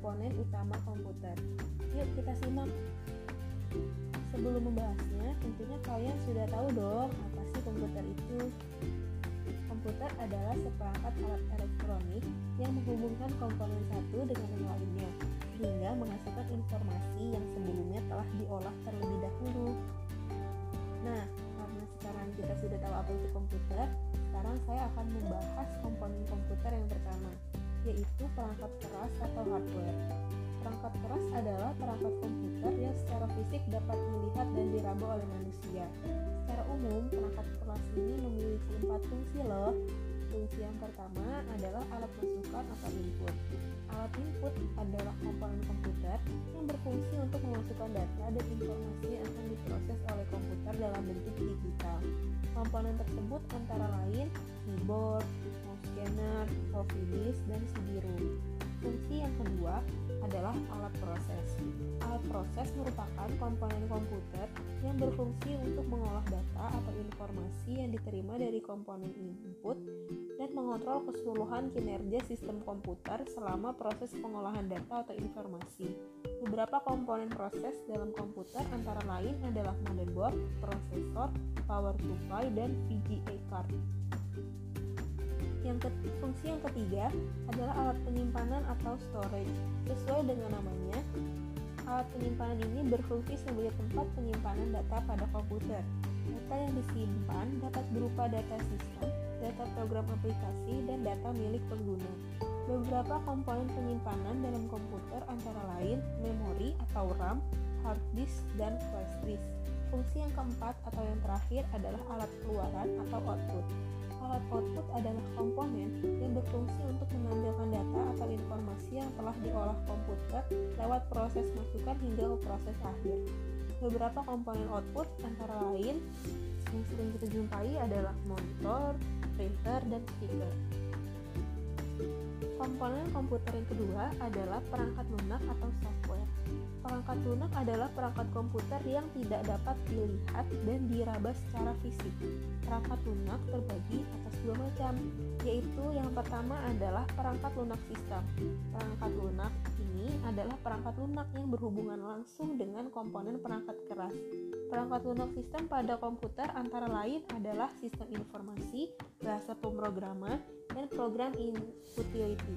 komponen utama komputer. Yuk kita simak. Sebelum membahasnya, tentunya kalian sudah tahu dong apa sih komputer itu. Komputer adalah seperangkat alat elektronik yang menghubungkan komponen satu dengan yang lainnya, sehingga menghasilkan informasi yang sebelumnya telah diolah terlebih dahulu. Nah, karena sekarang kita sudah tahu apa itu komputer, sekarang saya akan membahas komponen komputer yang pertama, yaitu perangkat keras atau hardware. Perangkat keras adalah perangkat komputer yang secara fisik dapat dilihat dan diraba oleh manusia. Secara umum, perangkat keras ini memiliki empat fungsi loh. Yang pertama adalah alat masukan atau input. Alat input adalah komponen komputer yang berfungsi untuk memasukkan data dan informasi yang akan diproses oleh komputer dalam bentuk digital. Komponen tersebut antara lain keyboard, mouse scanner, floppy disk, dan CD-ROM. Adalah alat proses. Alat proses merupakan komponen komputer yang berfungsi untuk mengolah data atau informasi yang diterima dari komponen input dan mengontrol keseluruhan kinerja sistem komputer selama proses pengolahan data atau informasi. Beberapa komponen proses dalam komputer antara lain adalah motherboard, prosesor, power supply, dan VGA card. Yang ke fungsi yang ketiga adalah alat penyimpanan atau storage. Sesuai dengan namanya, alat penyimpanan ini berfungsi sebagai tempat penyimpanan data pada komputer. Data yang disimpan dapat berupa data sistem, data program aplikasi, dan data milik pengguna. Beberapa komponen penyimpanan dalam komputer antara lain memori atau RAM, hard disk, dan flash disk. Fungsi yang keempat atau yang terakhir adalah alat keluaran atau output alat output adalah komponen yang berfungsi untuk menampilkan data atau informasi yang telah diolah komputer lewat proses masukan hingga proses akhir. Beberapa komponen output antara lain yang sering kita jumpai adalah monitor, printer, dan speaker. Komponen komputer yang kedua adalah perangkat lunak atau software. Perangkat lunak adalah perangkat komputer yang tidak dapat dilihat dan diraba secara fisik. Perangkat lunak terbagi atas dua macam, yaitu yang pertama adalah perangkat lunak sistem. Perangkat lunak ini adalah perangkat lunak yang berhubungan langsung dengan komponen perangkat keras. Perangkat lunak sistem pada komputer antara lain adalah sistem informasi, bahasa pemrograman, dan program in utility.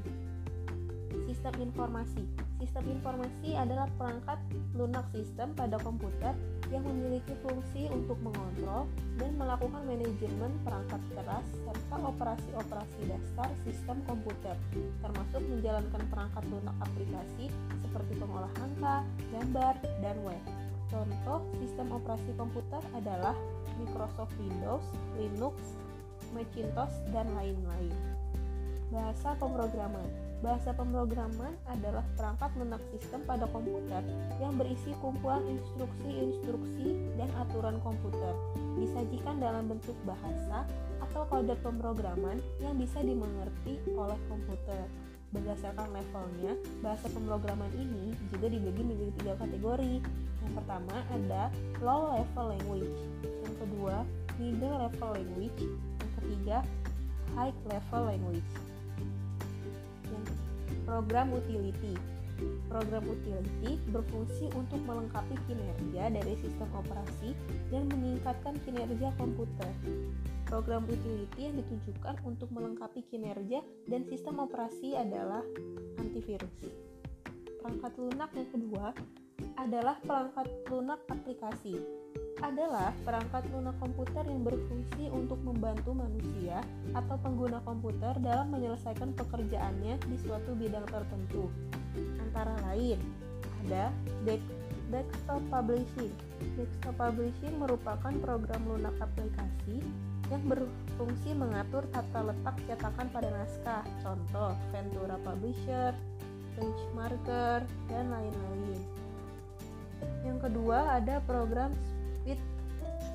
Sistem informasi Sistem informasi adalah perangkat lunak sistem pada komputer yang memiliki fungsi untuk mengontrol dan melakukan manajemen perangkat keras serta operasi-operasi dasar sistem komputer, termasuk menjalankan perangkat lunak aplikasi seperti pengolah angka, gambar, dan web. Contoh sistem operasi komputer adalah Microsoft Windows, Linux, Macintosh, dan lain-lain. Bahasa pemrograman Bahasa pemrograman adalah perangkat lunak sistem pada komputer yang berisi kumpulan instruksi-instruksi dan aturan komputer, disajikan dalam bentuk bahasa atau kode pemrograman yang bisa dimengerti oleh komputer. Berdasarkan levelnya, bahasa pemrograman ini juga dibagi menjadi tiga kategori. Yang pertama ada low level language, yang kedua middle level language, yang ketiga high level language. Program utility. Program utility berfungsi untuk melengkapi kinerja dari sistem operasi dan meningkatkan kinerja komputer. Program utility yang ditujukan untuk melengkapi kinerja dan sistem operasi adalah antivirus. Perangkat lunak yang kedua adalah perangkat lunak aplikasi adalah perangkat lunak komputer yang berfungsi untuk membantu manusia atau pengguna komputer dalam menyelesaikan pekerjaannya di suatu bidang tertentu. Antara lain, ada desktop publishing. Desktop publishing merupakan program lunak aplikasi yang berfungsi mengatur tata letak cetakan pada naskah, contoh Ventura Publisher, Benchmarker, dan lain-lain. Yang kedua ada program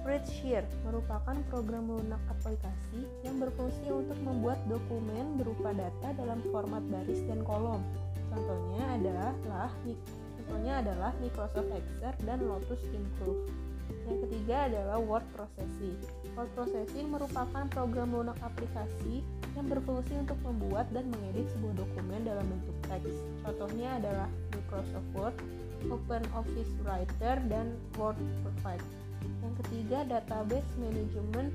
Spreadsheet merupakan program lunak aplikasi yang berfungsi untuk membuat dokumen berupa data dalam format baris dan kolom. Contohnya adalah contohnya adalah Microsoft Excel dan Lotus Improve. Yang ketiga adalah word processing. Word processing merupakan program lunak aplikasi yang berfungsi untuk membuat dan mengedit sebuah dokumen dalam bentuk teks. Contohnya adalah Microsoft Word, OpenOffice Writer, dan Word Perfect. Yang ketiga, database management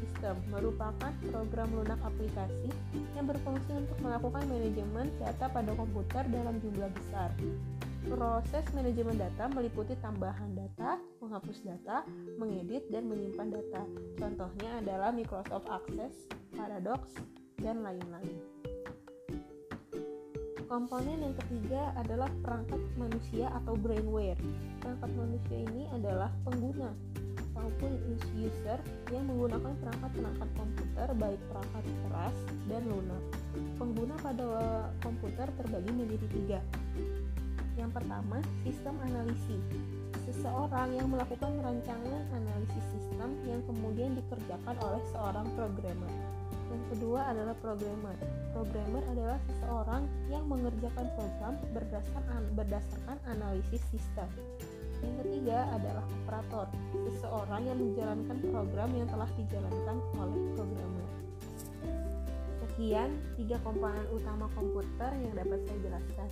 system merupakan program lunak aplikasi yang berfungsi untuk melakukan manajemen data pada komputer dalam jumlah besar. Proses manajemen data meliputi tambahan data, menghapus data, mengedit, dan menyimpan data. Contohnya adalah Microsoft Access, Paradox, dan lain-lain. Komponen yang ketiga adalah perangkat manusia atau brainware. Perangkat manusia ini adalah pengguna maupun user yang menggunakan perangkat perangkat komputer baik perangkat keras dan lunak. Pengguna pada komputer terbagi menjadi tiga. Yang pertama, sistem analisis. Seseorang yang melakukan rancangan analisis sistem yang kemudian dikerjakan oleh seorang programmer. Yang kedua adalah programmer. Programmer adalah seseorang yang mengerjakan program berdasarkan berdasarkan analisis sistem. Yang ketiga adalah operator, seseorang yang menjalankan program yang telah dijalankan oleh programmer. Sekian tiga komponen utama komputer yang dapat saya jelaskan.